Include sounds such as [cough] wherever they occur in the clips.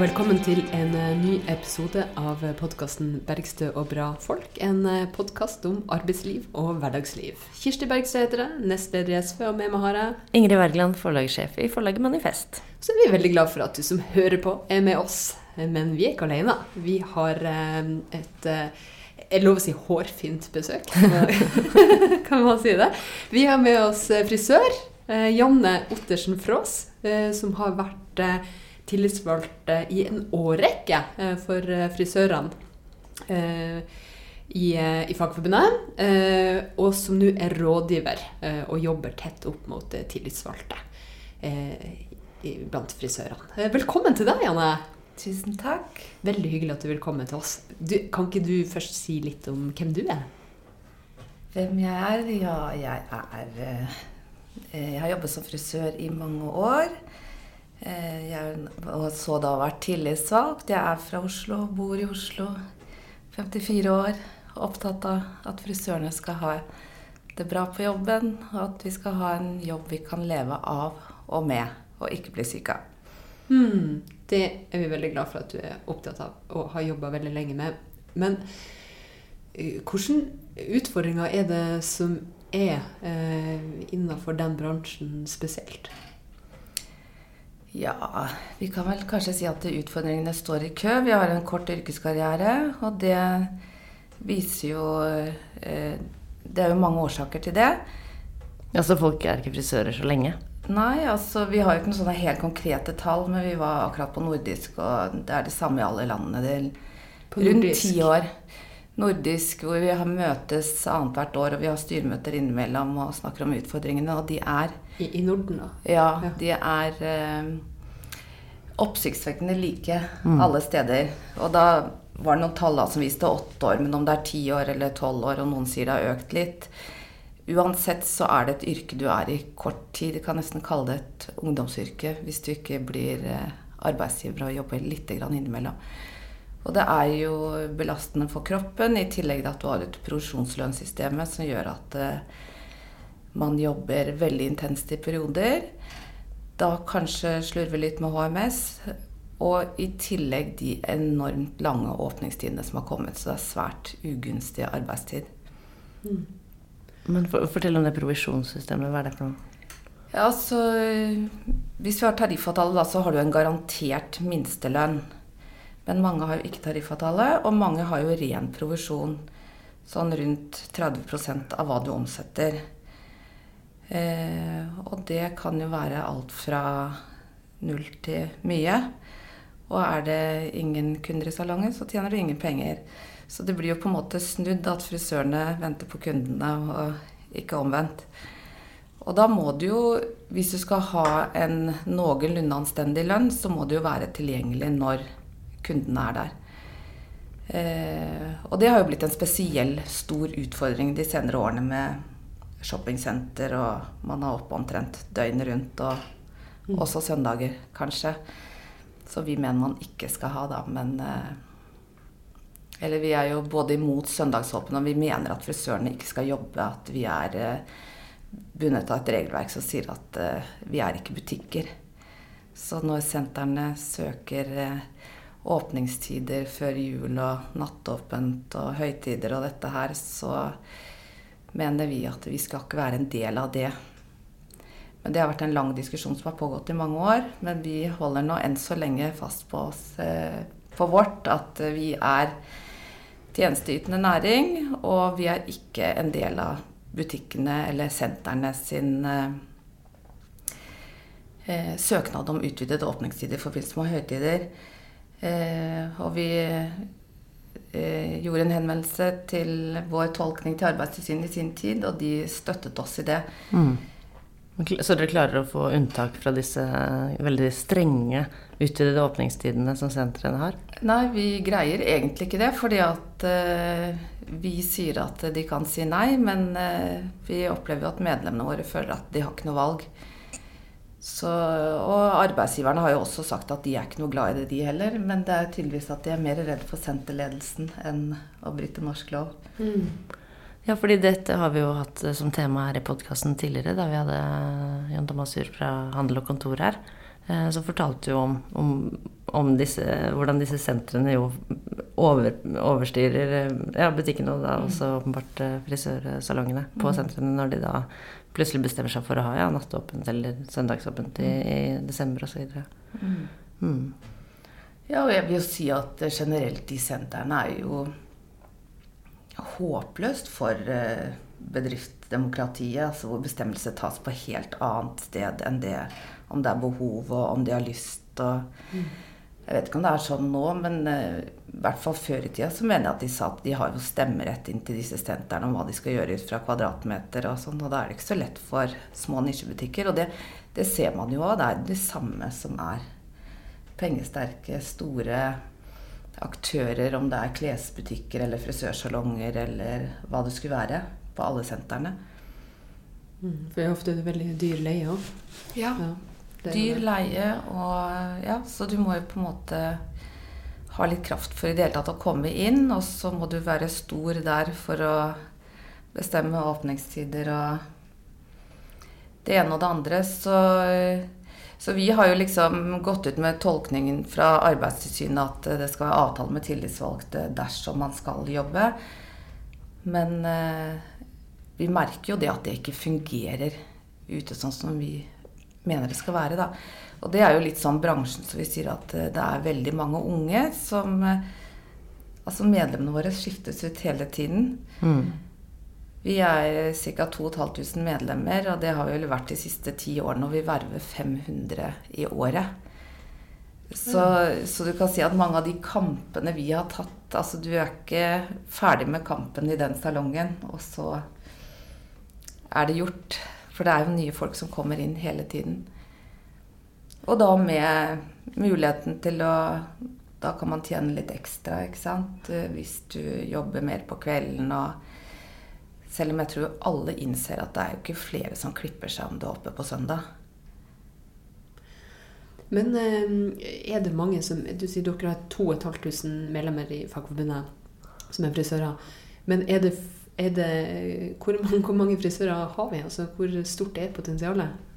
Og velkommen til en eh, ny episode av podkasten 'Bergstø og bra folk'. En podkast om arbeidsliv og hverdagsliv. Kirsti Bergstø heter det, nestleder i SV, og med meg har jeg Ingrid Wergeland, forlagssjef i forlaget Manifest. Så er vi veldig glad for at du som hører på, er med oss. Men vi er ikke alene. Vi har eh, et er jeg lover å si hårfint besøk. [laughs] kan man si det? Vi har med oss eh, frisør Janne Ottersen Frås, som har vært tillitsvalgt i en årrekke for frisørene i, i Fagforbundet. Og som nå er rådgiver og jobber tett opp mot tillitsvalgte blant frisørene. Velkommen til deg, Janne. Tusen takk. Veldig hyggelig at du vil komme til oss. Du, kan ikke du først si litt om hvem du er? Hvem jeg er? Ja, jeg er eh, Jeg har jobbet som frisør i mange år. Eh, jeg har så da vært tillitsvalgt. Jeg er fra Oslo, bor i Oslo. 54 år. Opptatt av at frisørene skal ha det bra på jobben. Og at vi skal ha en jobb vi kan leve av og med, og ikke bli syke av. Hmm. Det er vi veldig glad for at du er opptatt av og har jobba veldig lenge med. Men uh, hvilke utfordringer er det som er eh, innenfor den bransjen spesielt? Ja, vi kan vel kanskje si at utfordringene står i kø. Vi har en kort yrkeskarriere, og det viser jo uh, Det er jo mange årsaker til det. Ja, Så folk er ikke frisører så lenge? Nei, altså vi har jo ikke noen sånne helt konkrete tall, men vi var akkurat på nordisk, og det er det samme i alle landene. Det er rundt ti år. Nordisk, hvor vi har møtes annethvert år, og vi har styremøter innimellom og snakker om utfordringene, og de er I, i Norden, da? Ja, ja. de er eh, oppsiktsvekkende like mm. alle steder. Og da var det noen tall som viste åtte år, men om det er ti år eller tolv år, og noen sier det har økt litt Uansett så er det et yrke du er i kort tid. Du kan nesten kalle det et ungdomsyrke hvis du ikke blir eh, arbeidsgiver og jobber litt innimellom. Og det er jo belastende for kroppen, i tillegg til at du har et produksjonslønnssystemet som gjør at eh, man jobber veldig intenst i perioder. Da kanskje slurver litt med HMS. Og i tillegg de enormt lange åpningstidene som har kommet. Så det er svært ugunstig arbeidstid. Mm. Men for, Fortell om det provisjonssystemet. Hva er det for noe? Ja, altså, Hvis vi har tariffavtale, da, så har du en garantert minstelønn. Men mange har jo ikke tariffavtale, og mange har jo ren provisjon. Sånn rundt 30% av hva du omsetter. Eh, og det kan jo være alt fra null til mye. Og er det ingen kunder i salongen, så tjener du ingen penger. Så det blir jo på en måte snudd at frisørene venter på kundene, og ikke omvendt. Og da må du jo, hvis du skal ha en noenlunde anstendig lønn, så må du jo være tilgjengelig når kundene er der. Eh, og det har jo blitt en spesiell stor utfordring de senere årene med shoppingsenter, og man har oppe omtrent døgnet rundt, og mm. også søndager, kanskje. Så vi mener man ikke skal ha, da. Men eh, eller vi er jo både imot søndagsåpne, og vi mener at frisørene ikke skal jobbe. At vi er uh, bundet av et regelverk som sier at uh, vi er ikke butikker. Så når sentrene søker uh, åpningstider før jul og nattåpent og høytider og dette her, så mener vi at vi skal ikke være en del av det. Men det har vært en lang diskusjon som har pågått i mange år. Men vi holder nå enn så lenge fast på oss på vårt at vi er tjenesteytende næring, og vi er ikke en del av butikkene eller sentrene sin eh, eh, søknad om utvidede åpningstider i forbindelse med høytider. Eh, og vi eh, gjorde en henvendelse til vår tolkning til Arbeidstilsynet i sin tid, og de støttet oss i det. Mm. Så dere klarer å få unntak fra disse veldig strenge utvidede åpningstidene som sentrene har? Nei, vi greier egentlig ikke det. Fordi at uh, vi sier at de kan si nei, men uh, vi opplever jo at medlemmene våre føler at de har ikke noe valg. Så, og arbeidsgiverne har jo også sagt at de er ikke noe glad i det, de heller. Men det er tydeligvis at de er mer redd for senterledelsen enn å bryte norsk lov. Mm. Ja, fordi dette har vi jo hatt som tema her i podkasten tidligere, da vi hadde Jan Thomas Jur fra Handel og Kontor her. Eh, som fortalte jo om, om, om disse, hvordan disse sentrene jo over, overstyrer eh, ja, butikkene og da også åpenbart eh, frisørsalongene på sentrene når de da plutselig bestemmer seg for å ha ja, nattåpent eller søndagsåpent i, i desember osv. Mm. Mm. Ja, og jeg vil jo si at generelt de sentrene er jo håpløst for eh, bedriftsdemokratiet, altså hvor bestemmelser tas på helt annet sted enn det om det er behov og om de har lyst og Jeg vet ikke om det er sånn nå, men eh, i hvert fall før i tida så mener jeg at de sa at de har jo stemmerett inn til disse sentrene om hva de skal gjøre ut fra kvadratmeter og sånn, og da er det ikke så lett for små nisjebutikker. Og det, det ser man jo òg. Det er det samme som er pengesterke, store aktører, om det er klesbutikker eller frisørsalonger eller hva det skulle være, på alle sentrene. Mm. For det er det veldig dyr leie òg. Ja. Ja, Dyr leie og Ja, så du må jo på en måte ha litt kraft for i det hele tatt å komme inn, og så må du være stor der for å bestemme åpningstider og det ene og det andre. Så, så vi har jo liksom gått ut med tolkningen fra Arbeidstilsynet at det skal være avtale med tillitsvalgte dersom man skal jobbe. Men eh, vi merker jo det at det ikke fungerer ute sånn som vi mener det skal være. Da. Og det er jo litt sånn bransjen som vi sier at eh, det er veldig mange unge som eh, Altså medlemmene våre skiftes ut hele tiden. Mm. Vi er ca. 2500 medlemmer, og det har vi vel vært de siste ti årene. Og vi verver 500 i året. Så, så du kan si at mange av de kampene vi har tatt Altså du er ikke ferdig med kampen i den salongen, og så er det gjort. For det er jo nye folk som kommer inn hele tiden. Og da med muligheten til å Da kan man tjene litt ekstra, ikke sant. Hvis du jobber mer på kvelden og Selv om jeg tror alle innser at det er jo ikke flere som klipper seg om det er oppe på søndag. Men eh, er det mange som Du sier dere har 2500 medlemmer i Fagforbundet som er frisører. Men er det, er det hvor, mange, hvor mange frisører har vi? Altså, hvor stort er potensialet?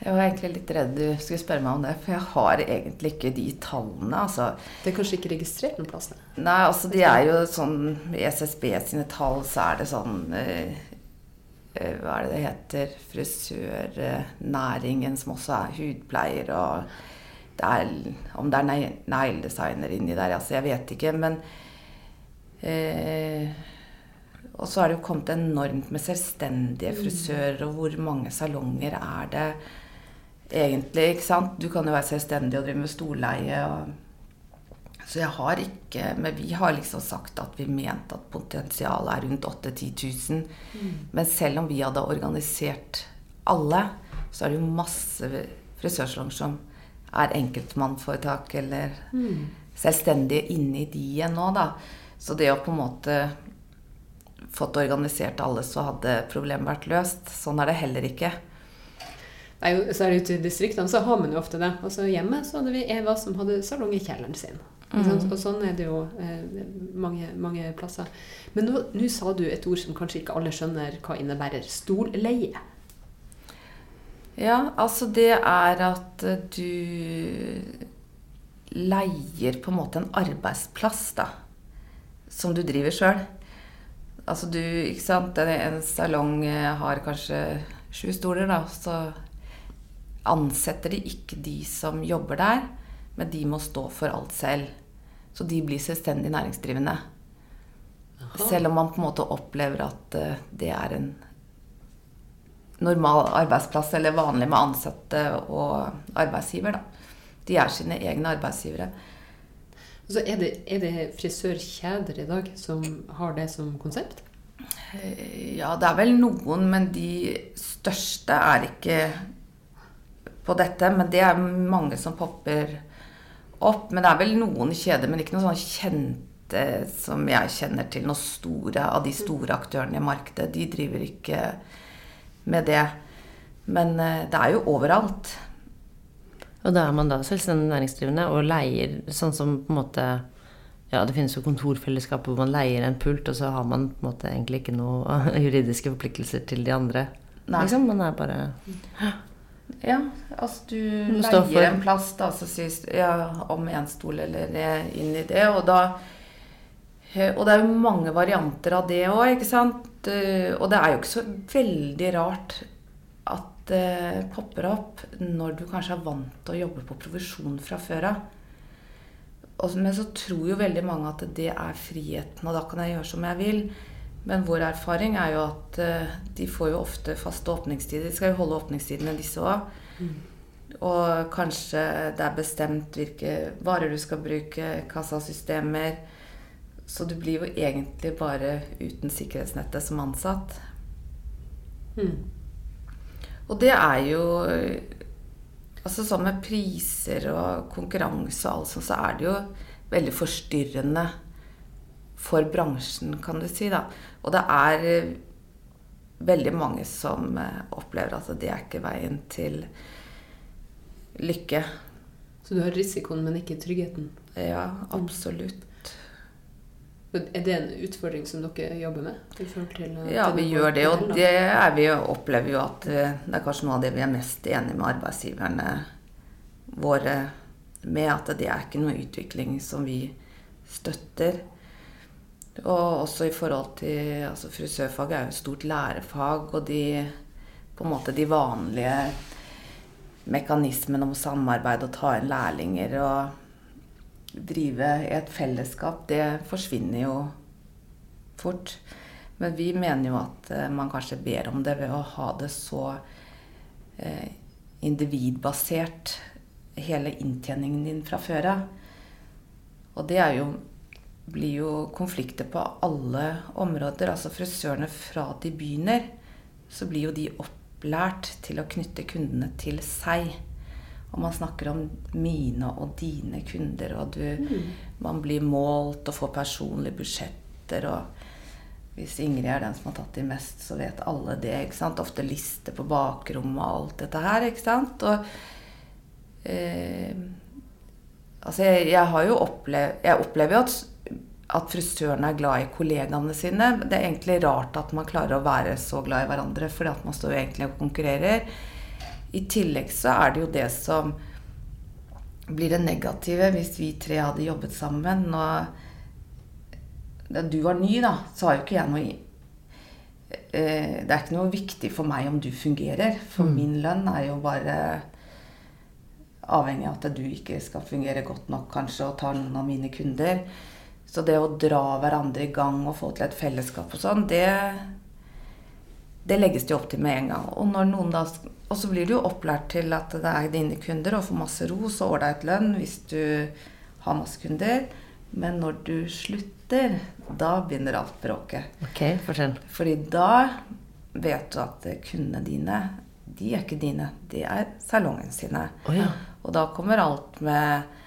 Jeg var egentlig litt redd du skulle spørre meg om det, for jeg har egentlig ikke de tallene. altså. Det er kanskje ikke registrert noen plass? Nei, altså de er jo sånn I SSB sine tall så er det sånn eh, eh, Hva er det det heter? Frisørnæringen, som også er hudpleier og det er, Om det er ne- negledesigner inni der, altså jeg vet ikke. Men eh, Og så har det jo kommet enormt med selvstendige frisører, og hvor mange salonger er det egentlig? ikke sant? Du kan jo være selvstendig og drive med storleie. og så jeg har ikke Men vi har liksom sagt at vi mente at potensialet er rundt 8000-10 000. Men selv om vi hadde organisert alle, så er det jo masse frisørsalonger som er enkeltmannforetak eller selvstendige inni de igjen nå, da. Så det å på en måte fått organisert alle, så hadde problemet vært løst. Sånn er det heller ikke. Nei, så er det ute i distriktene så har man jo ofte det. Og så Hjemme så hadde vi Eva som hadde salong i kjelleren sin. Mm. Og sånn er det jo eh, mange, mange plasser. Men nå, sa du et ord som kanskje ikke alle skjønner hva innebærer. Stolleie. Ja, altså det er at eh, du leier på en måte en arbeidsplass, da. Som du driver sjøl. Altså du, ikke sant. En, en salong eh, har kanskje sju stoler, da. Så ansetter de ikke de som jobber der, men de må stå for alt selv. Så de blir selvstendig næringsdrivende. Selv om man på en måte opplever at eh, det er en normal arbeidsplass eller vanlig med ansatte og arbeidsgiver. Da. De er sine egne arbeidsgivere. Så er det, er det frisørkjeder i dag som har det som konsept? Eh, Ja, det er vel noen, men de største er ikke på dette. Men det er mange som popper opp. Men det er vel noen kjeder, men ikke noen sånn kjente som jeg kjenner til. Noen store av de store aktørene i markedet. De driver ikke med det. Men eh, det er jo overalt. Og da er man da selvstendig næringsdrivende og leier sånn som på en måte Ja, det finnes jo kontorfellesskap hvor man leier en pult, og så har man på en måte egentlig ikke noen [laughs] juridiske forpliktelser til de andre. Nei. Liksom, man er bare Ja, altså du Du leier en plass, da, så sies ja, om en stol eller eh, inn i det, og da eh, Og det er jo mange varianter av det òg, ikke sant? Eh, Og det er jo ikke så veldig rart at det popper opp når du kanskje er vant til å jobbe på provisjon fra før av. Men så tror jo veldig mange at det er friheten, og da kan jeg gjøre som jeg vil. Men vår erfaring er jo at eh, de får jo ofte faste åpningstider. De skal jo holde åpningstidene, disse òg. Og kanskje det er bestemt hvilke varer du skal bruke, kassasystemer. Så du blir jo egentlig bare uten sikkerhetsnettet som ansatt. Mm. Og det er jo Altså sånn med priser og konkurranse og alt sånt, så er det jo veldig forstyrrende for bransjen, kan du si, da. Og det er eh, veldig mange som eh, opplever at det er ikke veien til lykke. Så du har risikoen, men ikke tryggheten. Ja, absolutt. Er det en utfordring som dere jobber med? forhold til, eh, Ja, vi gjør det, og det er vi opplever jo at det er kanskje noe av det vi er mest enige med arbeidsgiverne våre med, at det er ikke noe utvikling som vi støtter. Og også i forhold til altså Frisørfaget er jo et stort lærefag, og de på en måte de vanlige mekanismene om samarbeid og ta inn lærlinger og drive i et fellesskap, det forsvinner jo fort. Men vi mener jo at eh, man kanskje ber om det ved å ha det så eh, individbasert, hele inntjeningen din fra før av. Og det er jo, blir jo konflikter på alle områder. Altså frisørene fra de begynner, så blir jo de opplært til å knytte kundene til seg. Og man snakker om mine og dine kunder, og du, man blir målt og får personlige budsjetter. og hvis Ingrid er den som har tatt de mest, så vet alle det. ikke sant? Ofte lister på bakrommet og alt dette her. ikke sant? Og eh, Altså, jeg, jeg har jo opplevd Jeg opplever jo at, at frisørene er glad i kollegaene sine. Det er egentlig rart at man klarer å være så glad i hverandre, fordi at man står jo egentlig og konkurrerer. I tillegg så er det jo det som blir det negative hvis vi tre hadde jobbet sammen. Og da du var ny, da, så har jo ikke jeg noe eh, Det er ikke noe viktig for meg om du fungerer. For min lønn er jo bare avhengig av at du ikke skal fungere godt nok kanskje og tar noen av mine kunder. Så det å dra hverandre i gang og få til et fellesskap og sånn, det, det legges det opp til med en gang. Og, da, og så blir du jo opplært til at det er dine kunder og får masse ros og ålreit lønn hvis du har masse kunder. Men når du slutter, da begynner alt bråket. Ok, fortell. Fordi da vet du at kundene dine, de er ikke dine. De er salongen sine. Oh, ja. Og da kommer alt med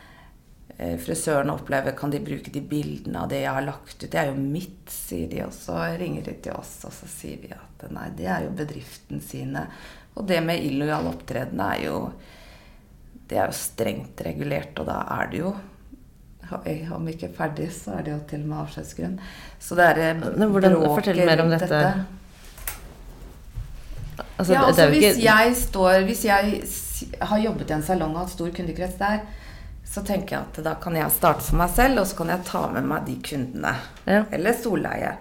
Frisørene opplever Kan de bruke de bildene av det jeg har lagt ut? Det er jo mitt, sier de. Og så ringer de til oss, og så sier vi at nei, det er jo bedriften sine. Og det med illojal opptreden er jo Det er jo strengt regulert, og da er det jo om ikke ferdig, så er det jo til og med avskjedsgrunn. Så det er eh, hvordan- fortell mer om dette. dette. Altså, ja, altså det hvis jeg står Hvis jeg har jobbet i en salong og hatt stor kundekrets der, så tenker jeg at da kan jeg starte for meg selv, og så kan jeg ta med meg de kundene. Ja. Eller storleie.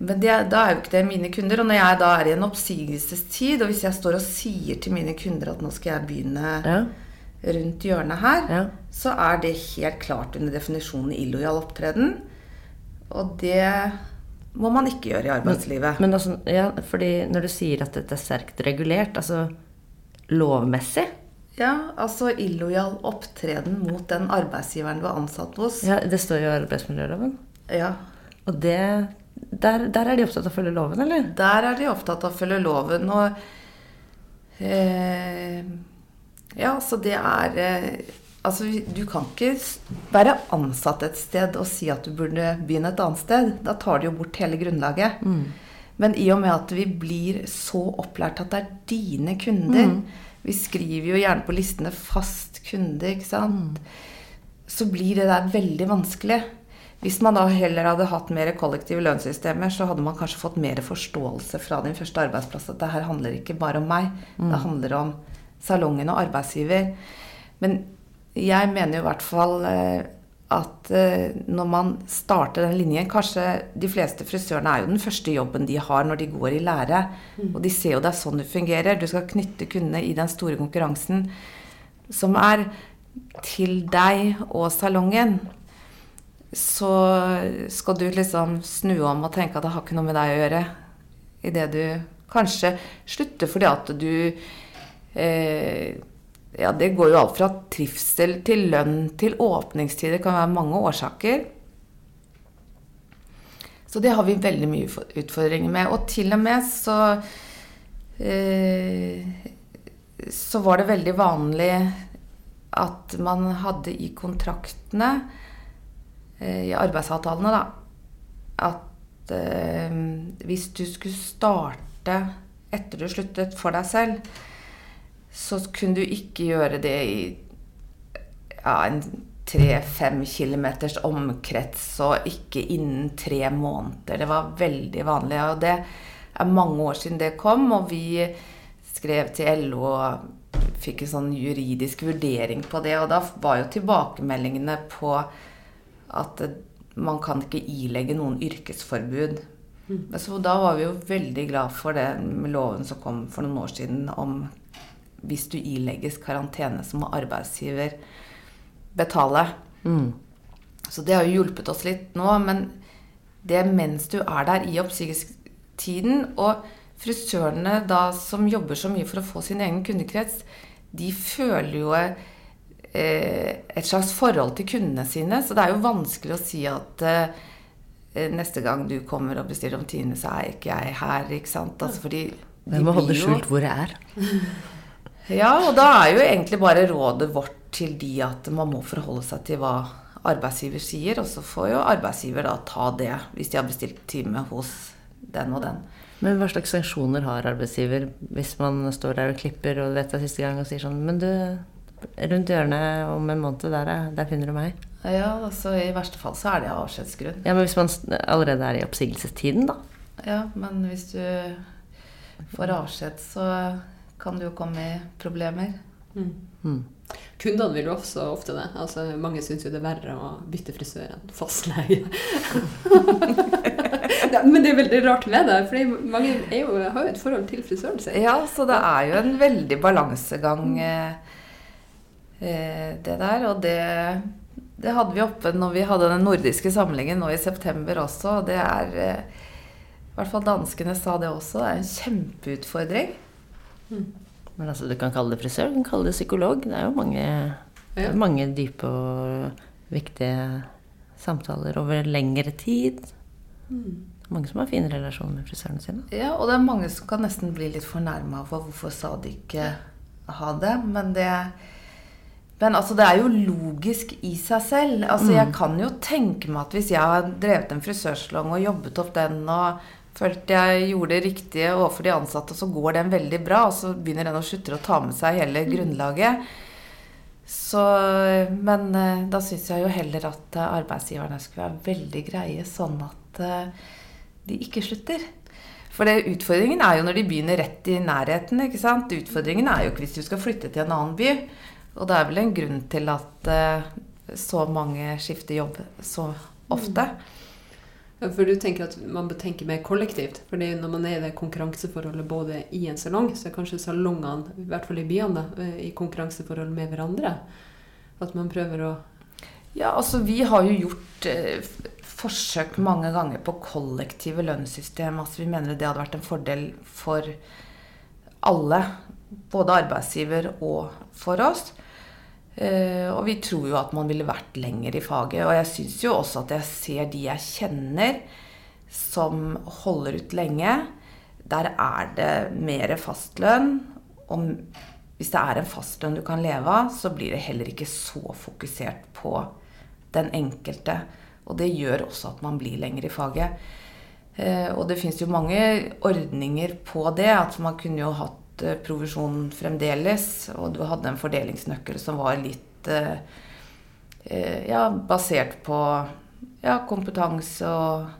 Men det, da er jo ikke det mine kunder. Og når jeg da er i en oppsigelsestid, og hvis jeg står og sier til mine kunder at nå skal jeg begynne Ja. rundt hjørnet her, Ja. så er det helt klart under definisjonen illojal opptreden. Og det må man ikke gjøre i arbeidslivet. Men altså, ja, fordi når du sier at dette er sterkt regulert, altså lovmessig Ja, altså illojal opptreden mot den arbeidsgiveren du er ansatt hos. ja, Det står jo i arbeidsmiljøloven. Ja. Og det der, der er de opptatt av å følge loven, eller? Der er de opptatt av å følge loven, og eh, Ja, så det er eh, Altså, du kan ikke være ansatt et sted og si at du burde begynne et annet sted. Da tar du jo bort hele grunnlaget. Men i og med at vi blir så opplært at det er dine kunder Vi skriver jo gjerne på listene 'fast kunde', ikke sant? Så blir det der veldig vanskelig. Hvis man da heller hadde hatt mer kollektive lønnssystemer, så hadde man kanskje fått mer forståelse fra din første arbeidsplass at det her handler ikke bare om meg. Det handler om salongen og arbeidsgiver. Men jeg mener jo i hvert fall eh, at eh, når man starter den linjen Kanskje de fleste frisørene er jo den første jobben de har når de går i lære. Og de ser jo det er sånn det fungerer. Du skal knytte kundene i den store konkurransen som er til deg og salongen. Så skal du liksom snu om og tenke at det har ikke noe med deg å gjøre. Idet du kanskje slutter fordi at du eh, ja, det går jo alt fra trivsel til lønn til åpningstider. Det kan være mange årsaker. Så det har vi veldig mye utfordringer med. Og til og med så eh, Så var det veldig vanlig at man hadde i kontraktene, eh, i arbeidsavtalene, da, at eh, hvis du skulle starte etter du sluttet for deg selv, så kunne du ikke gjøre det i ja, en tre-fem kilometers omkrets og ikke innen tre måneder. Det var veldig vanlig. Og det er mange år siden det kom, og vi skrev til LO og fikk en sånn juridisk vurdering på det. Og da var jo tilbakemeldingene på at man kan ikke ilegge noen yrkesforbud. Mm. Så da var vi jo veldig glad for det med loven som kom for noen år siden om hvis du ilegges karantene, så må arbeidsgiver betale. Mm. Så det har jo hjulpet oss litt nå. Men det er mens du er der i oppsigelsestiden Og frisørene da som jobber så mye for å få sin egen kundekrets, de føler jo eh, et slags forhold til kundene sine. Så det er jo vanskelig å si at eh, neste gang du kommer og bestiller om time, så er ikke jeg her. ikke sant? Altså fordi jeg må holde skjult hvor jeg er. [laughs] Ja, og da er jo egentlig bare rådet vårt til de at man må forholde seg til hva arbeidsgiver sier, og så får jo arbeidsgiver da ta det hvis de har bestilt time hos den og den. Men hva slags sanksjoner har arbeidsgiver hvis man står der og klipper og vet det er siste gang og sier sånn Men du, rundt hjørnet om en måned, der, der finner du meg. Ja, altså i verste fall så er det avskjedsgrunn. Ja, Men hvis man allerede er i oppsigelsestiden, da? Ja, men hvis du får avskjed, så kan det jo komme i problemer. Mm. Mm. Kundene vil jo også ofte det. Altså, mange syns jo det er verre å bytte frisør enn fastleie. [laughs] Men det er veldig rart med det, for mange jo, har jo et forhold til frisøren sin. Ja, så det er jo en veldig balansegang, eh, eh, det der. Og det, det, hadde vi oppe når vi hadde den nordiske samlingen nå i september også. Og det er eh, I hvert fall danskene sa det også. Det er en kjempeutfordring. Mm. Men altså, du kan kalle det frisør, du kan kalle det psykolog. Det er jo mange, ja. mange dype og viktige samtaler over lengre tid. Mm. Mange som har fin relasjon med frisørene sine. Ja, og det er mange som kan nesten bli litt fornærma for hvorfor sa de ikke ha det. Men det men altså, det er jo logisk i seg selv. Altså, mm. Jeg kan jo tenke meg at hvis jeg har drevet en frisørsalong og jobbet opp den og følte jeg gjorde det riktige overfor de ansatte, og så går den veldig bra, og så begynner den å slutte å ta med seg hele mm. grunnlaget. Så, men eh, da syns jeg jo heller at eh, arbeidsgiverne skulle være veldig greie, sånn at eh, de ikke slutter. For det, utfordringen er jo når de begynner rett i nærheten. ikke sant? Utfordringen er jo ikke hvis du skal flytte til en annen by. Og det er vel en grunn til at så mange skifter jobb så ofte. Mm. For du tenker at man bør tenke mer kollektivt. For når man er i det konkurranseforholdet både i en salong, så er kanskje salongene, i hvert fall i byene, eh, i konkurranseforhold med hverandre. At man prøver å Ja, altså vi har jo gjort eh, forsøk mange ganger på kollektive lønnssystem. Altså vi mener det hadde vært en fordel for alle. Både arbeidsgiver og for oss. Uh, og vi tror jo at man ville vært lenger i faget. Og jeg syns jo også at jeg ser de jeg kjenner som holder ut lenge. Der er det mer fastlønn. Og hvis det er en fastlønn du kan leve av, så blir det heller ikke så fokusert på den enkelte. Og det gjør også at man blir lenger i faget. Uh, og det fins jo mange ordninger på det. At man kunne jo hatt Eh, provisjon fremdeles. Og du hadde en fordelingsnøkkel som var litt eh, eh, ja, basert på ja, kompetanse og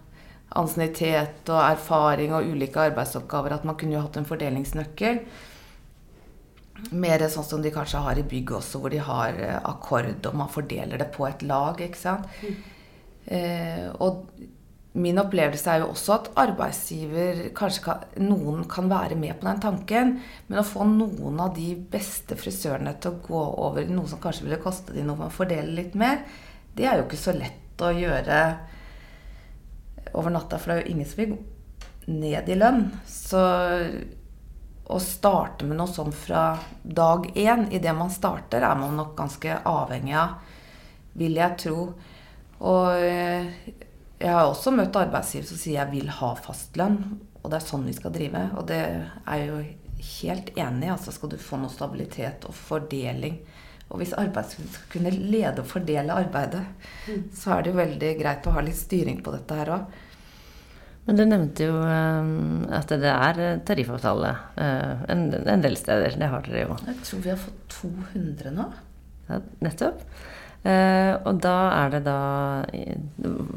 ansiennitet og erfaring og ulike arbeidsoppgaver. At man kunne jo hatt en fordelingsnøkkel. mer sånn som de kanskje har i bygg også, hvor de har eh, akkord, og man fordeler det på et lag, ikke sant. Eh, og min opplevelse er jo også at arbeidsgiver kanskje kan, Noen kan være med på den tanken, men å få noen av de beste frisørene til å gå over i noe som kanskje ville koste dem noe, å fordele litt mer, det er jo ikke så lett å gjøre over natta, for det er jo ingen som vil ned i lønn. Så å starte med noe sånn fra dag én, idet man starter, er man nok ganske avhengig av, vil jeg tro. Og eh, jeg har også møtt arbeidsgiver som sier jeg vil ha fastlønn, og det er sånn vi skal drive. Og det er jeg jo helt enig i. Altså skal du få noe stabilitet og fordeling. Og hvis arbeidsgiver skal kunne lede og fordele arbeidet, så er det jo veldig greit å ha litt styring på dette her òg. Men du nevnte jo eh, at det er tariffavtale eh, en del steder. Det har dere jo. Jeg tror vi har fått 200 nå. Ja, nettopp. Eh, og da er det da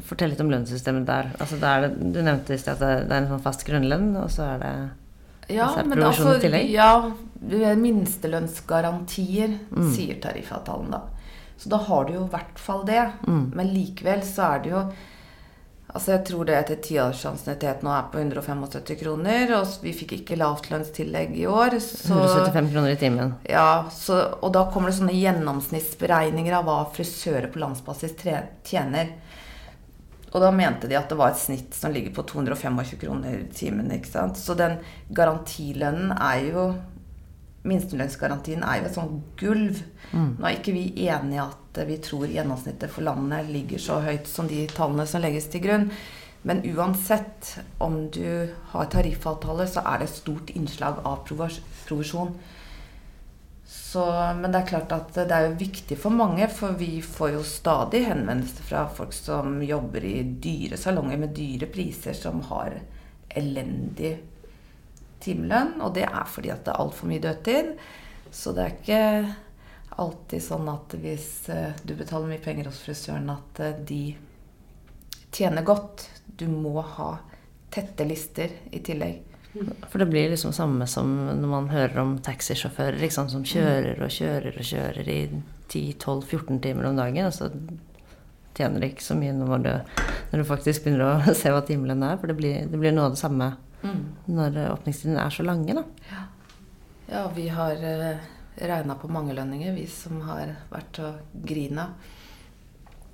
Fortell litt om lønnssystemet der. Altså, det, du nevnte i sted at det, det er en sånn fast grunnlønn, og så er det Ja, så det men altså, ja, minstelønnsgarantier, Mm. sier tariffavtalen da. Så da har du jo i hvert fall det. Mm. Men likevel så er det jo Altså jeg tror det etter tiårsansiennitet nå er på 175 kroner, og vi fikk ikke lavtlønnstillegg i år. Så 175 kroner i timen. ja, så, og da kommer det sånne gjennomsnittsberegninger av hva frisører på landsbasis tjener. Og da mente de at det var et snitt som ligger på 225 kroner i timen. ikke sant? Så den garantilønnen er jo Minstelønnsgarantien er jo et sånt gulv. Nå er ikke vi enige i at vi tror gjennomsnittet for landet ligger så høyt som de tallene som legges til grunn. Men uansett om du har tariffavtale, så er det et stort innslag av provisjon. Så, men det er klart at det er jo viktig for mange, for vi får jo stadig henvendelser fra folk som jobber i dyre salonger med dyre priser, som har elendig timelønn. Og det er fordi at det er altfor mye dødtid. Så det er ikke alltid sånn at hvis eh, du betaler mye penger hos frisøren, at eh, de tjener godt. Du må ha tette lister i tillegg. For det blir liksom samme som når man hører om taxisjåfører liksom, som kjører og kjører og kjører i 10-12-14 timer om dagen. Så tjener de ikke så mye når du, når du faktisk begynner å [laughs] se hva timelønnen er. For det blir, det blir noe av det samme når åpningstidene er så lange, da. Ja, vi har uh, regna på mange lønninger, vi som har vært og grina.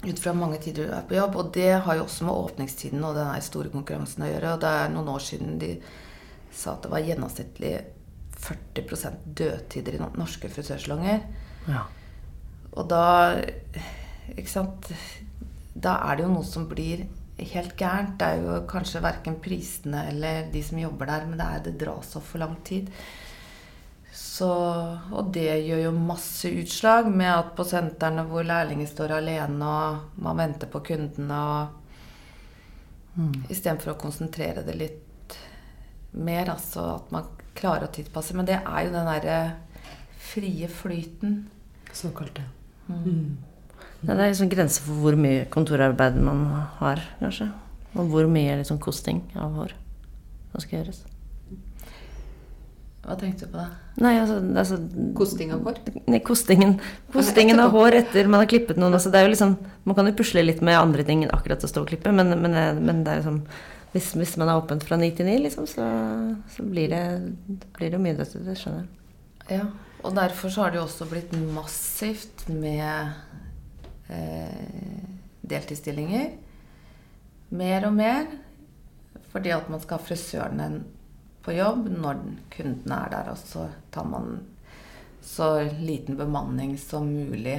Ut fra mange tider du er på jobb. Og det har jo også med åpningstiden og den store konkurransen å gjøre. Og det er noen år siden de sa at det var gjennomsnittlig 40% dødtider i norske frisørsalonger. Ja. Og da Ikke sant Da er det jo noe som blir helt gærent. Det er jo kanskje verken prisene eller de som jobber der, men det, er, det dras opp for lang tid. Så, og det gjør jo masse utslag med at på sentrene hvor lærlinger står alene og man venter på kundene og Istedenfor å konsentrere det litt mer, altså at man klarer å tilpasse. Men det er jo den derre frie flyten. Såkalte. Ja, det er liksom grenser for hvor mye kontorarbeid man har, kanskje. Og hvor mye liksom kosting av hår som skal gjøres. Hva tenkte du på da? Nei, altså, altså Kosting av hår? Nei, kostingen, kostingen av hår etter man har klippet noen. Altså, liksom, man kan jo pusle litt med andre ting enn akkurat å stå og klippe, men, men, men det liksom hvis, hvis man er åpent fra ni til ni, liksom, så, så blir det, blir det mye dødt. Det skjønner jeg. Ja, og derfor så har det jo også blitt massivt med deltidsstillinger. Mer og mer. Fordi at man skal ha frisøren en- på jobb når kunden er der, og så tar man så liten bemanning som mulig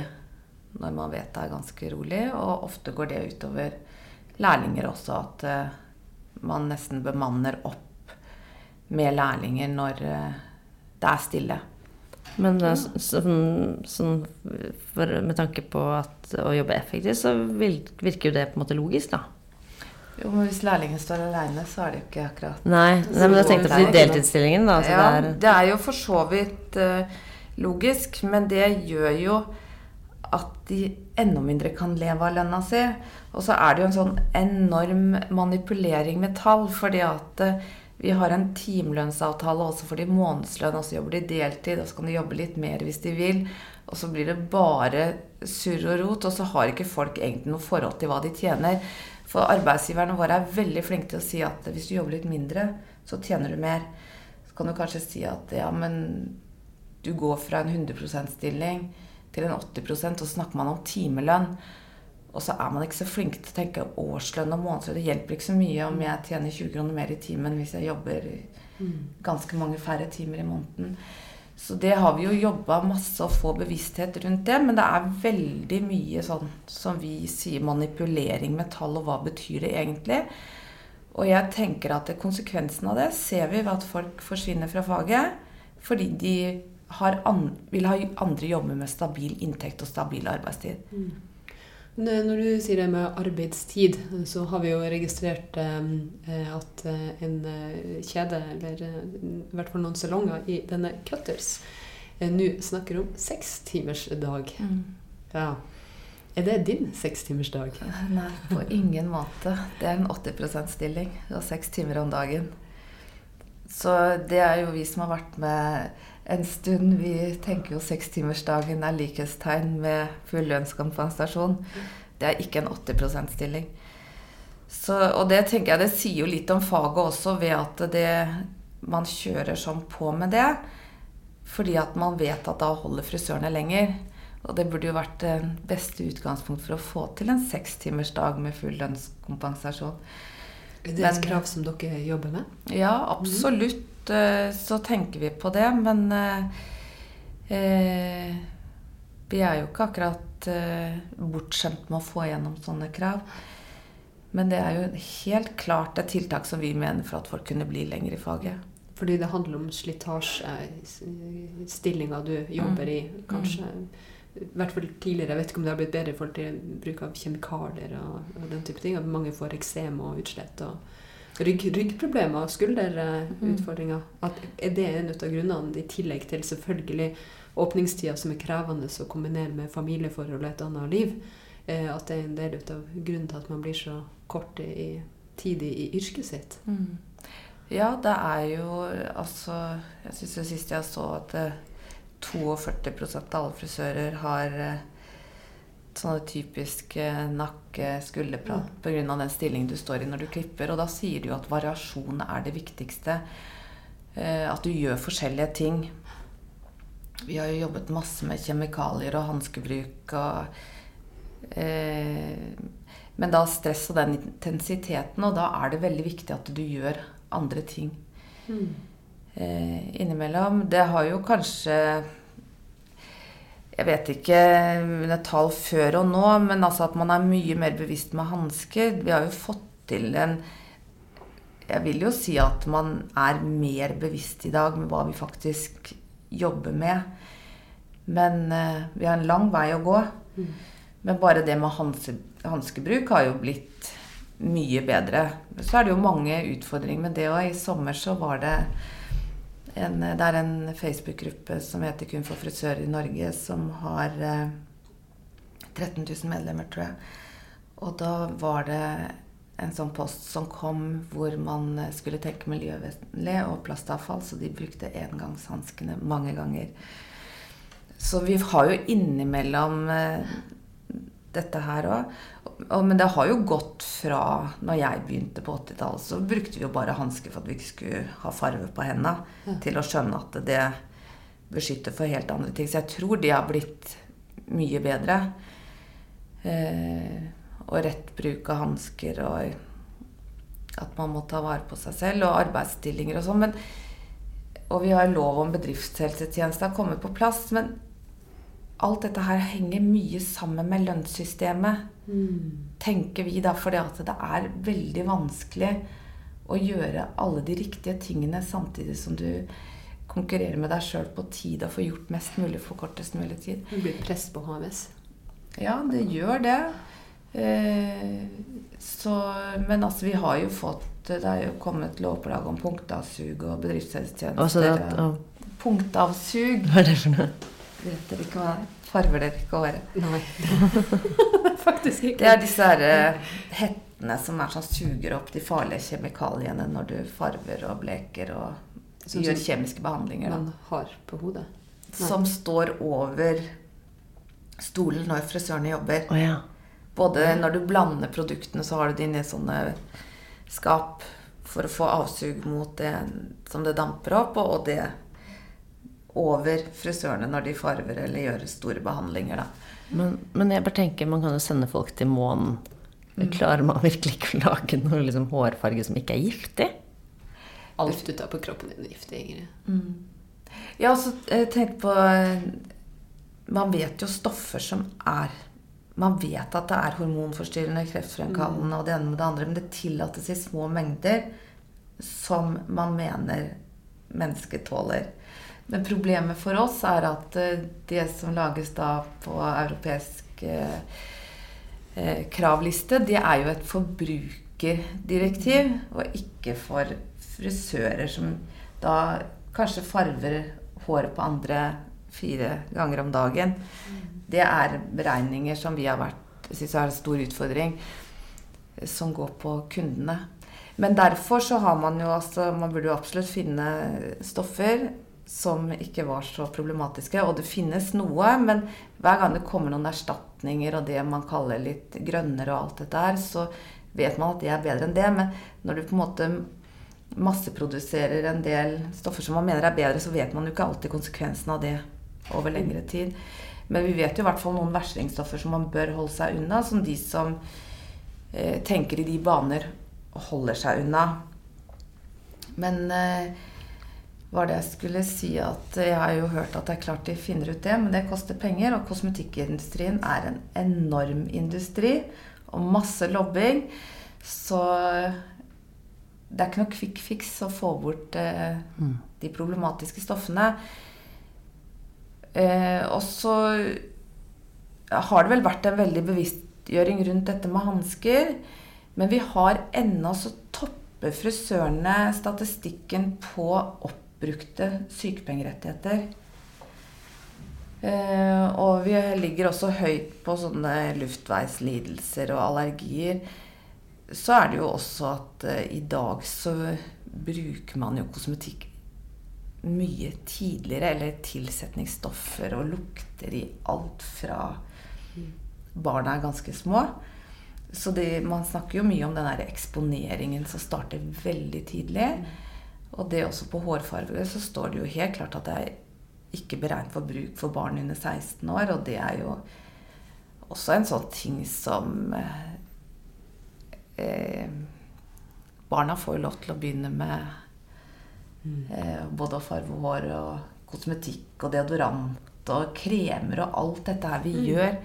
når man vet det er ganske rolig. Og ofte går det utover lærlinger også, at eh, man nesten bemanner opp med lærlinger når eh, det er stille. Men så- sånn, sånn for, med tanke på at, å jobbe effektivt, så virker jo det på en måte logisk, da. Jo, men hvis lærlingen står aleine, så er det jo ikke akkurat Nei, nei men jeg tenkte på de deltidsstillingene, da. Altså, Ja, det er, det er jo for så vidt uh, logisk, men det gjør jo at de enda mindre kan leve av lønna si. Og så er det jo en sånn enorm manipulering med tall, fordi at eh, Vi har en timelønnsavtale også for de månedslønn, og så jobber de deltid, og så kan de jobbe litt mer hvis de vil. Og så blir det bare surr og rot, og så har ikke folk egentlig noe forhold til hva de tjener. For arbeidsgiverne våre er veldig flinke til å si at hvis du jobber litt mindre, så tjener du mer. Så kan du kanskje si at ja, men du går fra en 100 %-stilling til en 80 og så snakker man om timelønn. Og så er man ikke så flink til å tenke årslønn og månedslønn. Det hjelper ikke så mye om jeg tjener 20 kroner mer i timen hvis jeg jobber ganske mange færre timer i måneden. Så det har vi jo jobba masse å få bevissthet rundt det. Men det er veldig mye sånn som vi sier manipulering med tall, og hva betyr det egentlig? Og jeg tenker at konsekvensen av det ser vi ved at folk forsvinner fra faget fordi de vil ha andre jobber med stabil inntekt og stabil arbeidstid. Mm. Når du sier det med arbeidstid, så har vi jo registrert eh, at eh, en eh, kjede, eller i hvert fall noen salonger i denne Cutters, nå snakker om sekstimersdag. Mm. Ja. Er det din sekstimersdag? [laughs] Nei, på ingen måte. Det er en 80 %-stilling og seks timer om dagen. Så det er jo vi som har vært med en stund. Vi tenker jo sekstimersdagen er likhetstegn med full lønnskompensasjon. Det er ikke en 80 %-stilling. Og det tenker jeg det sier jo litt om faget også, ved at det, man kjører sånn på med det. Fordi at man vet at da holder frisørene lenger. Og det burde jo vært det beste utgangspunkt for å få til en sekstimersdag med full lønnskompensasjon. Er det et krav som dere jobber med? Ja, absolutt. Eh, så tenker vi på det. Men eh, eh, vi er jo ikke akkurat eh, bortskjemt med å få gjennom sånne krav. Men det er jo helt klart et tiltak som vi mener for at folk kunne bli lenger i faget. Fordi det handler om slitasje, stillinga du jobber i, kanskje. I hvert fall tidligere. Jeg vet ikke om det har blitt bedre i forhold til bruk av kjemikalier og, og den type ting. At mange får eksem og utslett. og Rygg, ryggproblemer, skulderutfordringer. At er det en av grunnene, i tillegg til selvfølgelig åpningstida som er krevende å kombinere med familieforhold og et annet liv, eh, at det er en del av grunnen til at man blir så kort i, tidlig i yrket sitt. Mm. Ja, det er jo altså Jeg syns det siste jeg så, at 42 eh, av alle frisører har eh, sånne typiske nakke-skulderprat mm. pga. den stillingen du står i når du klipper. Og da sier du at variasjon er det viktigste. Eh, at du gjør forskjellige ting. Vi har jo jobbet masse med kjemikalier og hanskebruk og eh, Men da stress og den intensiteten, og da er det veldig viktig at du gjør andre ting mm. eh, innimellom. Det har jo kanskje jeg vet ikke mine tall før og nå, men altså at man er mye mer bevisst med hansker. Vi har jo fått til en Jeg vil jo si at man er mer bevisst i dag med hva vi faktisk jobber med. Men uh, vi har en lang vei å gå. Mm. Men bare det med hanskebruk har jo blitt mye bedre. Så er det jo mange utfordringer med det òg. I sommer så var det en, det er en Facebook-gruppe som heter Kun for frisører i Norge, som har eh, 13 000 medlemmer, tror jeg. Og da var det en sånn post som kom hvor man skulle tenke miljøvennlig og plastavfall, så de brukte engangshanskene mange ganger. Så vi har jo innimellom eh, dette her òg. Men det har jo gått fra når jeg begynte på 80-tallet, så brukte vi jo bare hansker for at vi ikke skulle ha farve på hendene, ja. til å skjønne at det beskytter for helt andre ting. Så jeg tror de har blitt mye bedre. Eh, og rett bruk av hansker og at man må ta vare på seg selv, og arbeidsstillinger og sånn. Og vi har lov om bedriftshelsetjeneste har kommet på plass. Men alt dette her henger mye sammen med lønnssystemet, mm. tenker vi da. For det er veldig vanskelig å gjøre alle de riktige tingene samtidig som du konkurrerer med deg sjøl på tid og får gjort mest mulig for kortest mulig tid. Du blir press på HMS? Ja, det gjør det. Eh, så, men altså, vi har jo fått Det er jo kommet lovpålag om punktavsug og bedriftshelsetjenester. Punktavsug. Hva er det for noe? Vet dere ikke hva farver dere ikke håret? Nei. [laughs] Faktisk ikke. Det er disse her, uh, het, som er sånn suger opp de farlige kjemikaliene når du farver og bleker og som gjør som kjemiske behandlinger. Da. man har på hodet. Som står over stolen når frisørene jobber. Oh, ja. Både når du blander produktene, så har du det i sånne skap for å få avsug mot det som det damper opp, og det over frisørene når de farver eller gjør store behandlinger. Da. Men, men jeg bare tenker, man kan jo sende folk til månen. Klarer man virkelig ikke å lage noe liksom, hårfarge som ikke er giftig? Alt du tar på kroppen din er giftig, Ingrid. Ja, altså, tenk på eh, Man vet jo stoffer som er Man vet at det er hormonforstyrrende, kreftfremkallende og det ene med det andre, men det tillates i små mengder som man mener mennesket tåler. Men problemet for oss er at eh, det som lages da på europeisk eh, eh, kravliste, det er jo et forbrukerdirektiv, og ikke for frisører som da kanskje farver håret på andre fire ganger om dagen. Det er beregninger som vi har vært syns er en stor utfordring, som går på kundene. Men derfor så har man jo altså Man burde jo absolutt finne stoffer som ikke var så problematiske. Og det finnes noe, men hver gang det kommer noen erstatninger og det man kaller litt grønnere og alt dette her, så vet man at det er bedre enn det. Men når du på en måte masseproduserer en del stoffer som man mener er bedre, så vet man jo ikke alltid konsekvensen av det over lengre tid. Men vi vet jo i hvert fall noen verstingstoffer som man bør holde seg unna, som de som eh, tenker i de baner holder seg unna. Men eh, var det jeg skulle si at jeg har jo hørt at det er klart de finner ut det, men det koster penger. Og kosmetikkindustrien er en enorm industri og masse lobbing. Så det er ikke noe quick fix å få bort eh, de problematiske stoffene. Eh, og så har det vel vært en veldig bevisstgjøring rundt dette med hansker. Men vi har ennå så topper frisørene statistikken på oppbrukte sykepengerettigheter. Eh, og vi ligger også høyt på sånne luftveislidelser og allergier. Så er det jo også at eh, i dag så bruker man jo kosmetikk mye tidligere. Eller tilsetningsstoffer og lukter i alt fra barna er ganske små. Så det, man snakker jo mye om den der eksponeringen som starter veldig tidlig. Og det også på hårfarge så står det jo helt klart at det er ikke beregnet for bruk for barn under 16 år. Og det er jo også en sånn ting som eh, eh, Barna får jo lov til å begynne med eh, både å farge hår og kosmetikk og deodorant og kremer og alt dette her vi gjør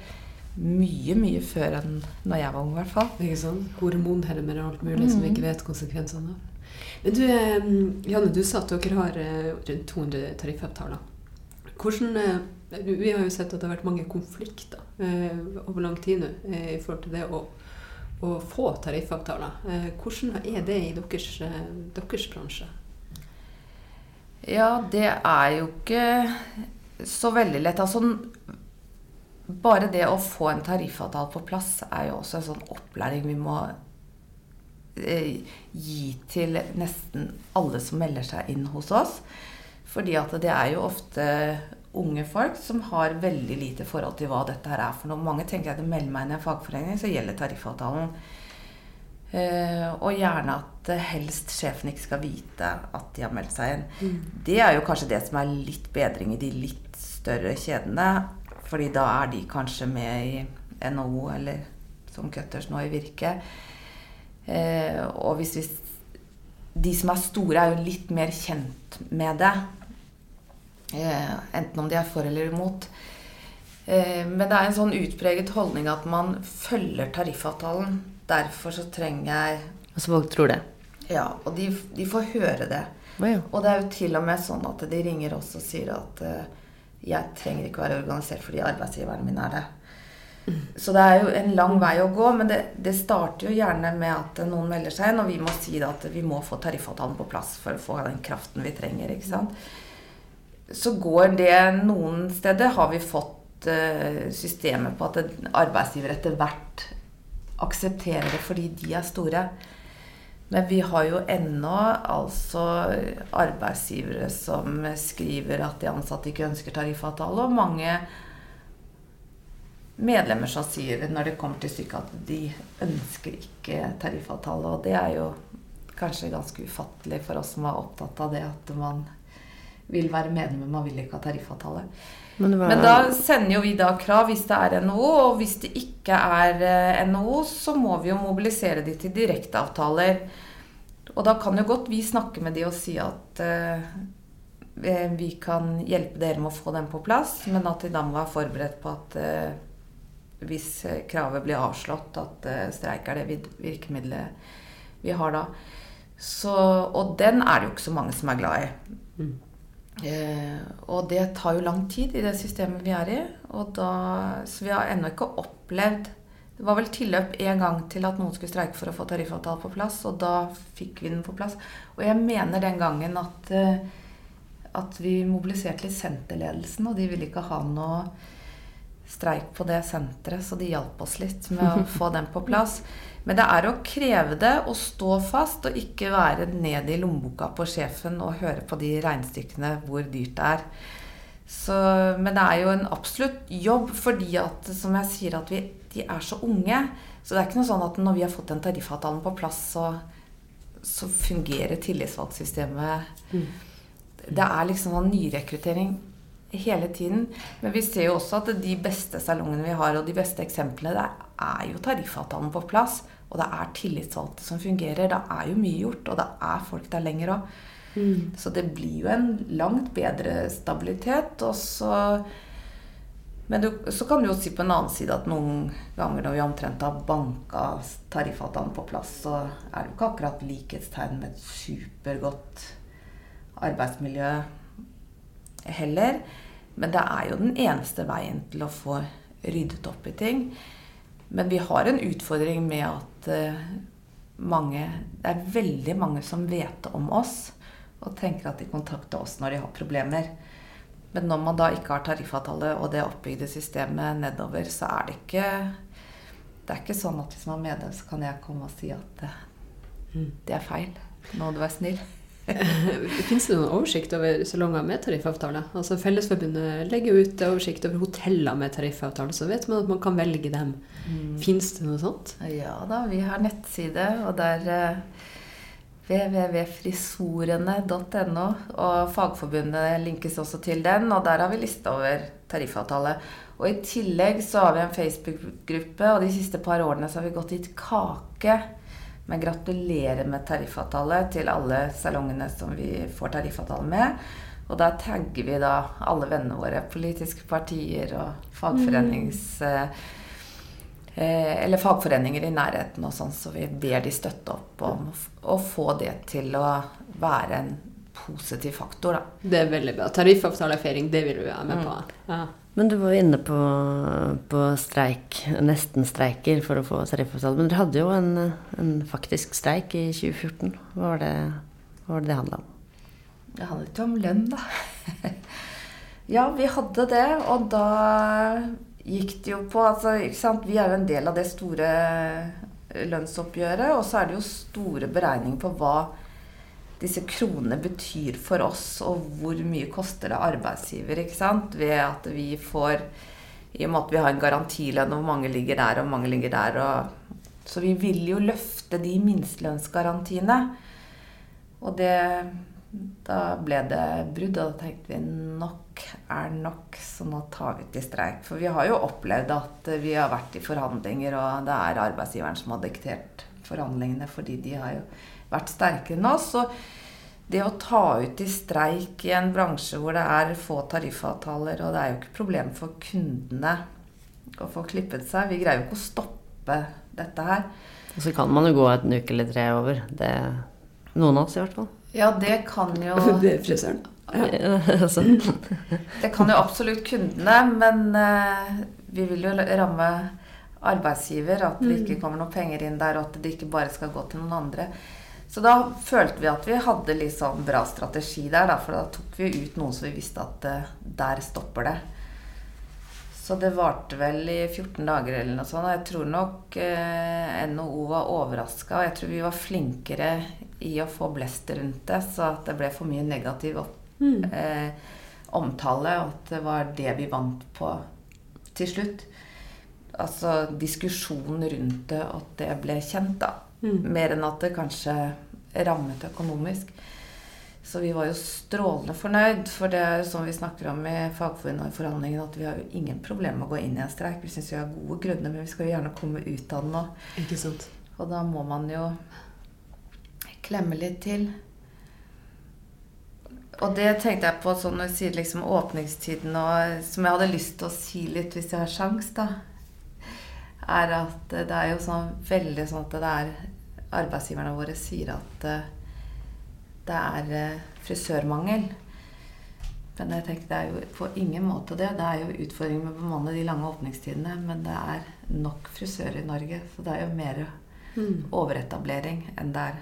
mye, mye før enn når jeg var ung, i hvert fall. Ikke sånn? Hormonhelmer og alt mulig som vi ikke vet konsekvensene av. Men du, Janne, du sa at dere har eh, rundt 200 tariffavtaler. Hvordan, eh, vi har jo sett at det har vært mange konflikter eh, over lang tid nå i forhold til det å, å få tariffavtaler. Hvordan er det i deres, deres bransje? Ja, det er jo ikke så veldig lett. Altså, bare det å få en tariffavtale på plass er jo også en sånn opplæring vi må gi til nesten alle som melder seg inn hos oss. Fordi at det er jo ofte unge folk som har veldig lite forhold til hva dette her er for noe. Mange tenker at de melder meg inn i en fagforening, så gjelder tariffavtalen. Eh, og gjerne at eh, helst sjefen ikke skal vite at de har meldt seg inn. Det er jo kanskje det som er litt bedring i de litt større kjedene. Fordi da er de kanskje med i NHO eller som cutters nå i Virke. Eh, og hvis vi De som er store, er jo litt mer kjent med det. Eh, enten om de er for eller imot. Eh, men det er en sånn utpreget holdning at man følger tariffavtalen. Derfor så trenger jeg Altså folk tror det. Ja, og de, de får høre det. Oh, ja. Og det er jo til og med sånn at de ringer oss og sier at eh, jeg trenger ikke være organisert fordi arbeidsgiveren min er det. Så det er jo en lang vei å gå, men det, det starter jo gjerne med at noen melder seg inn, og vi må si at vi må få tariffavtalen på plass for å få den kraften vi trenger. ikke sant? Så går det noen steder har vi fått uh, systemet på at arbeidsgiver etter hvert aksepterer det fordi de er store. Men vi har jo ennå altså arbeidsgivere som skriver at de ansatte ikke ønsker tariffavtale, og mange medlemmer som sier når det kommer til stykket at de ønsker ikke tariffavtale. Og det er jo kanskje ganske ufattelig for oss som er opptatt av det at man vil være medlem, men man vil ikke ha tariffavtale. Men, var... men, da sender jo vi da krav hvis det er NHO, og hvis det ikke er eh, NHO, så må vi jo mobilisere de til direkteavtaler. Og da kan jo godt vi snakke med de og si at uh, vi kan hjelpe dere med å få den på plass, men at de da må være forberedt på at uh, hvis kravet blir avslått, at uh, streik er det virkemidlet vi har da. Så, og den er det jo ikke så mange som er glad i. Mm. Eh, og det tar jo lang tid i det systemet vi er i. Da, så vi har ennå ikke opplevd Det var vel tilløp én gang til at noen skulle streike for å få tariffavtale på plass, og da fikk vi den på plass. Og jeg mener den gangen at, eh, at vi mobiliserte litt senterledelsen, og de ville ikke ha noe streik på det senteret, så de hjalp oss litt med å [laughs] få den på plass. Men det er å kreve det og stå fast og ikke være ned i lommeboka på sjefen og høre på de regnestykkene hvor dyrt det er. Så, men det er jo en absolutt jobb fordi at, som jeg sier, at vi, de er så unge. Så det er ikke noe sånn at når vi har fått den tariffavtalen på plass, så, så fungerer tillitsvalgtsystemet. Mm. Det er liksom sånn nyrekruttering hele tiden. Men vi ser jo også at de beste salongene vi har, og de beste eksemplene, det er jo tariffavtalen på plass. Og det er tillitsvalgte som fungerer. Det er jo mye gjort, og det er folk der lenger òg. Mm. Så det blir jo en langt bedre stabilitet. Og så Men du, så kan du jo si på en annen side at noen ganger når vi omtrent har banka tariffavtalen på plass, så er det jo ikke akkurat likhetstegn med et supergodt arbeidsmiljø heller. Men det er jo den eneste veien til å få ryddet opp i ting. Men vi har en utfordring med at uh, mange Det er veldig mange som vet om oss og tenker at de kontakter oss når de har problemer. Men når man da ikke har tariffavtale og det oppbygde systemet nedover, så er det ikke Det er ikke sånn at hvis man er medlem, så kan jeg komme og si at det, mm. det er feil. Nå må du være snill. [laughs] Fins det noen oversikt over salonger med tariffavtale? Altså Fellesforbundet legger ut oversikt over hoteller med tariffavtale, så vet man at man kan velge dem. Mm. Fins det noe sånt? Ja da, vi har nettside, og der uh, www.frisorene.no. Og Fagforbundet linkes også til den, og der har vi liste over tariffavtale. Og i tillegg så har vi en Facebook-gruppe, og de siste par årene så har vi gått gitt kake men gratulerer med tariffavtale til alle salongene som vi får tariffavtale med. Og da tagger vi da alle vennene våre, politiske partier og fagforenings... Mm. Eh, eller fagforeninger i nærheten og sånn, så vi ber de støtte opp om å få det til å være en positiv faktor, da. Det er veldig bra. Tariffavtalefeiring, det vil du være med mm. på. Ja. Men du var jo inne på, på streik, nesten-streiker for å få tariffavtale. Men dere hadde jo en, en, faktisk streik i 2014. Hva var det hva var det, det handla om? Det handlet ikke om lønn, da. [laughs] ja, vi hadde det, og da gikk det jo på altså, Vi er jo en del av det store lønnsoppgjøret, og så er det jo store beregninger på hva disse kronene betyr for oss, og hvor mye koster det arbeidsgiver ikke sant? ved at vi får I og med at vi har en garantilønn, og mange ligger der, og mange ligger der. Og, så vi vil jo løfte de minstelønnsgarantiene. Og det Da ble det brudd, og da tenkte vi nok er nok, så nå tar vi til streik. For vi har jo opplevd at vi har vært i forhandlinger, og det er arbeidsgiveren som har diktert forhandlingene, fordi de har jo vært sterkere enn oss. Så det å ta ut i streik i en bransje hvor det er få tariffavtaler, og det er jo ikke problem for kundene å få klippet seg Vi greier jo ikke å stoppe dette her. Og så kan man jo gå en uke eller tre over. Det, noen av oss i hvert fall. Ja, det kan jo [laughs] Det er frisøren. Ja. [laughs] det kan jo absolutt kundene, men uh, vi vil jo ramme arbeidsgiver. At det ikke mm. kommer noen penger inn der, og at det ikke bare skal gå til noen andre. Så da følte vi at vi hadde liksom bra strategi der, da, for da tok vi ut noen som vi visste at uh, der stopper det. Så det varte vel i 14 dager eller noe sånt. Og jeg tror nok eh, NHO var overraska, og jeg tror vi var flinkere i å få blest rundt det, så at det ble for mye negativ Mm. eh, omtale, og at det var det vi vant på til slutt. Altså diskusjonen rundt det, og at det ble kjent, da. Mm. Mer enn at det kanskje rammet økonomisk. Så vi var jo strålende fornøyd, for det er sånn vi snakker om i Fagforbundet og i forhandlingene, at vi har jo ingen problemer med å gå inn i en streik. Vi syns vi har gode grunner, men vi skal jo gjerne komme ut av den sant. Og da må man jo klemme litt til. Og det tenkte jeg på sånn når jeg sier liksom åpningstiden, og som jeg hadde lyst til å si litt hvis jeg har sjans, da, er at det er jo sånn veldig sånn at det er Arbeidsgiverne våre sier at eh, det er eh, frisørmangel. Men jeg tenker det er jo på ingen måte det. Det er jo utfordringer med å bemanne de lange åpningstidene, men det er nok frisører i Norge, så det er jo mer Mm. overetablering enn det er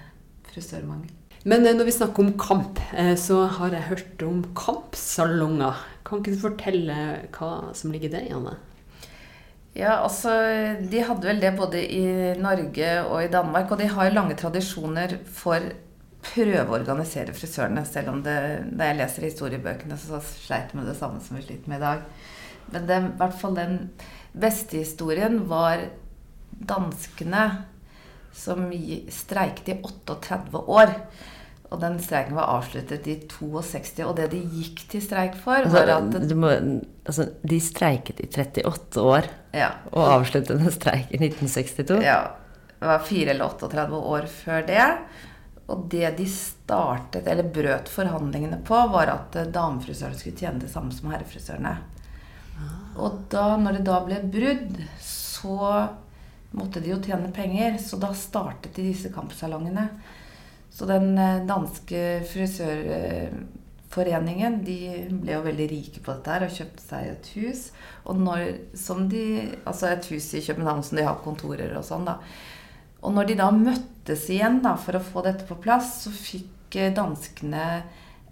frisørmangel. Men eh, når vi snakker om kamp, så har jeg hørt om kampsalonger. Kan ikke du fortelle hva som ligger i det, Janne? Ja, altså De hadde vel det både i Norge og i Danmark. Og de har lange tradisjoner for prøve å organisere frisørene. Selv om det, da jeg leser historiebøkene, så sleit med det samme som vi sliter med i dag. Men det, i hvert fall den beste historien var danskene som streiket i 38 år. Og den streiken var avsluttet i 62. Og det de gikk til streik for, var at Altså, du må, altså, de streiket i 38 år ja, og avsluttet en streik i 1962. Ja, det var 4 eller 38 år før det. Og det de startet, eller brøt forhandlingene på, var at eh, damefrisørene skulle tjene det samme som herrefrisørene. Og da, når det da ble brudd, så måtte de jo tjene penger. Så da startet de disse kampsalongene. Så den eh, danske frisørforeningen de ble jo veldig rike på dette her og kjøpte seg et hus. Og når, de, altså et hus i København som de har kontorer og sånn, da. Og når de da møttes igjen da, for å få dette på plass, så fikk eh, danskene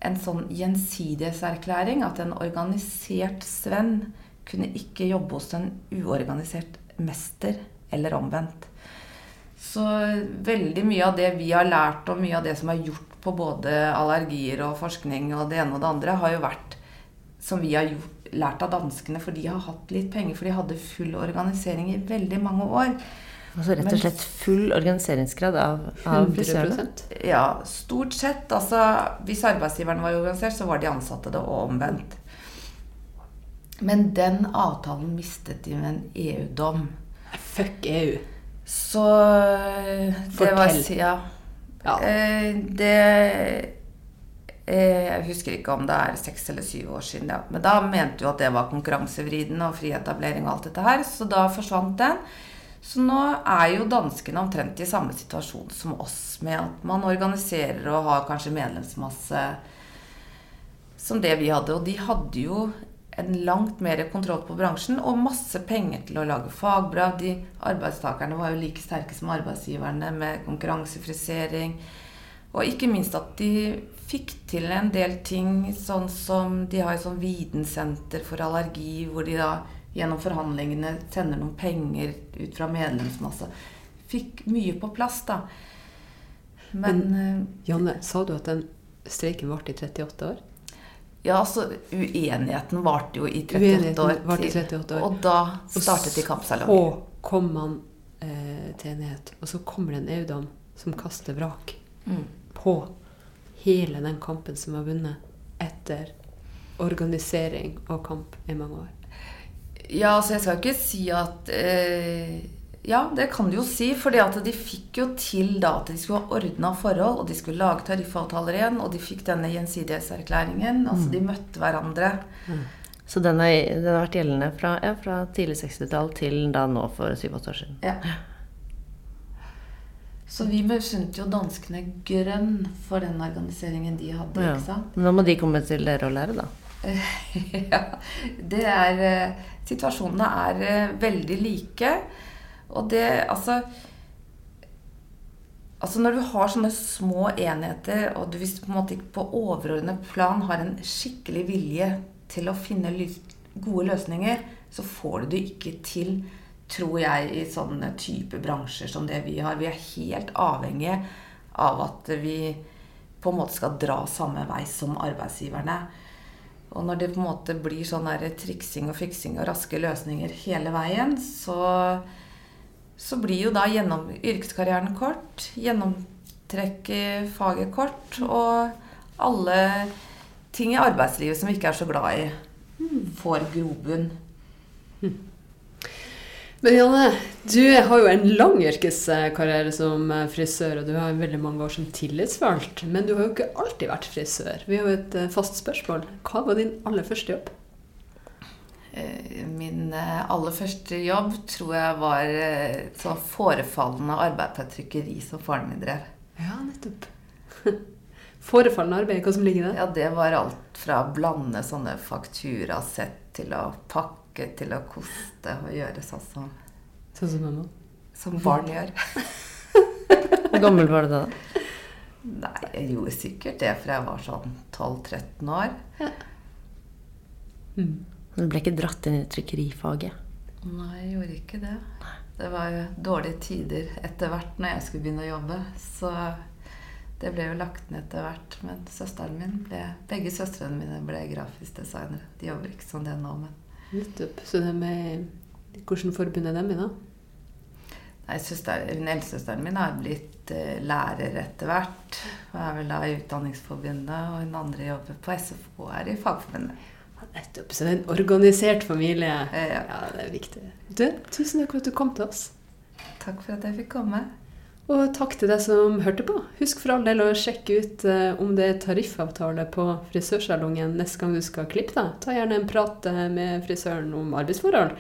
en sånn gjensidighetserklæring at en organisert svenn kunne ikke jobbe hos en uorganisert mester, eller omvendt. Så veldig mye av det vi har lært, og mye av det som er gjort på både allergier og forskning og det ene og det andre, har jo vært som vi har gjort, lært av danskene, for de har hatt litt penger, for de hadde full organisering i veldig mange år. Altså rett og slett full organiseringsgrad av, av frisørene. Ja, stort sett. Altså, hvis arbeidsgiveren var organisert, så var de ansatte det, og omvendt. Men den avtalen mistet de med en EU-dom. Fuck EU. Så det var Fortell. Ja. Ja. Eh, det eh, Jeg husker ikke om det er seks eller syv år siden. Ja. Men da mente jo at det var konkurransevridende og fri etablering og alt dette her, så da forsvant den. Så nå er jo danskene omtrent i samme situasjon som oss, med at man organiserer og har kanskje medlemsmasse som det vi hadde. Og de hadde jo en langt mer kontroll på bransjen og masse penger til å lage fagblad. De arbeidstakerne var jo like sterke som arbeidsgiverne med konkurransefrisering. Og ikke minst at de fikk til en del ting, sånn som de har et sånn vitensenter for allergi, hvor de da gjennom forhandlingene sender noen penger ut fra medlemsmasse. Fikk mye på plass, da. Men Men Janne, sa du at den streiken varte i 38 år? Ja, altså uenigheten varte jo i 38 år. varte i til, 38 år. Og da startet de kampsalong. Så kom man eh, til enighet, og så kommer det en EU-dom som kaster vrak Mm. på hele den kampen som var vunnet etter organisering og kamp i mange år. Ja, altså jeg skal ikke si at eh, Ja, det kan du jo si. For de fikk jo til da at de skulle ha ordna forhold, og de skulle lage tariffavtaler igjen, og de fikk denne gjensidighetserklæringen. Altså de møtte hverandre. Så den har, den har vært gjeldende fra, ja, fra tidlig 60-tall til da nå for 7-8 år siden. Ja. Så vi misunte jo danskene grønn for den organiseringen de hadde. Ja. ikke sant? Men Nå må de komme til dere og lære, da. [laughs] ja, det er eh, Situasjonene er eh, veldig like. Og det altså Altså Når du har sånne små enheter, og du hvis du på en måte ikke på overordnet plan har en skikkelig vilje til å finne gode løsninger, så får du det ikke til, tror jeg, i sånne type bransjer som det vi har. Vi er helt avhengige av at vi på en måte skal dra samme vei som arbeidsgiverne. Og når det på en måte blir sånn triksing og fiksing og raske løsninger hele veien, så, så blir jo da gjennom yrkeskarrieren kort, gjennomtrekk i faget kort, og alle ting i arbeidslivet som vi ikke er så glad i, får grobunn. Men Janne, du har jo en lang yrkeskarriere som frisør, og du har veldig mange år som tillitsvalgt. Men du har jo ikke alltid vært frisør. Vi har jo et eh, fast spørsmål. Hva var din aller første jobb? Eh, Min eh, aller første jobb tror jeg var eh, så forefallende arbeid på et trykkeri som faren min drev. Ja, nettopp. [laughs] Forefallende arbeid, hva som ligger det? Ja, det var alt fra å blande sånne fakturasett til å pakke til å koste og gjøre sånn som, Sånn som mamma. som barn gjør. [laughs] Hvor gammel var du da? Nei, jeg gjorde sikkert det fra jeg var sånn 12-13 år. Mm. Du ble ikke dratt inn i trykkerifaget? Nei, jeg gjorde ikke det. Det var jo dårlige tider etter hvert når jeg skulle begynne å jobbe. Så det ble jo lagt ned etter hvert. Men søsteren min ble, begge søstrene mine ble grafisk designere. De jobber ikke som det nå, men Nettopp. Så det med Hvordan forbund er dem i, da? Nei, søster, eldstesøsteren min har blitt eh, lærer etter hvert. Og er vel da i Utdanningsforbundet. Og hun andre jobber på SFO og er i Fagforbundet. Nettopp. Så det er en organisert familie. Ja. Ja, det er viktig. Du, tusen takk for at du kom til oss. Takk for at jeg fikk komme. Og takk til deg som hørte på. Husk for all del å sjekke ut eh, om det er tariffavtale på frisørsalongen neste gang du skal klippe deg. Ta gjerne en prat eh, med frisøren om arbeidsforhold.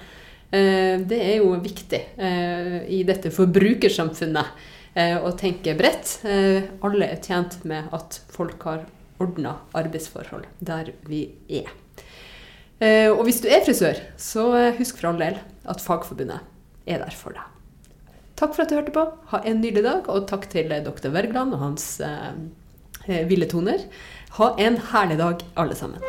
Eh, det er jo viktig i dette forbrukersamfunnet å tenke bredt. Alle er tjent med at folk har ordna arbeidsforhold der vi er. Eh, og hvis du er frisør, så eh, husk for all del at Fagforbundet er der for deg. Takk for at du hørte på. Ha en nydelig dag, og takk til eh, dr. Wergeland og hans eh, ville toner. Ha en herlig dag, alle sammen.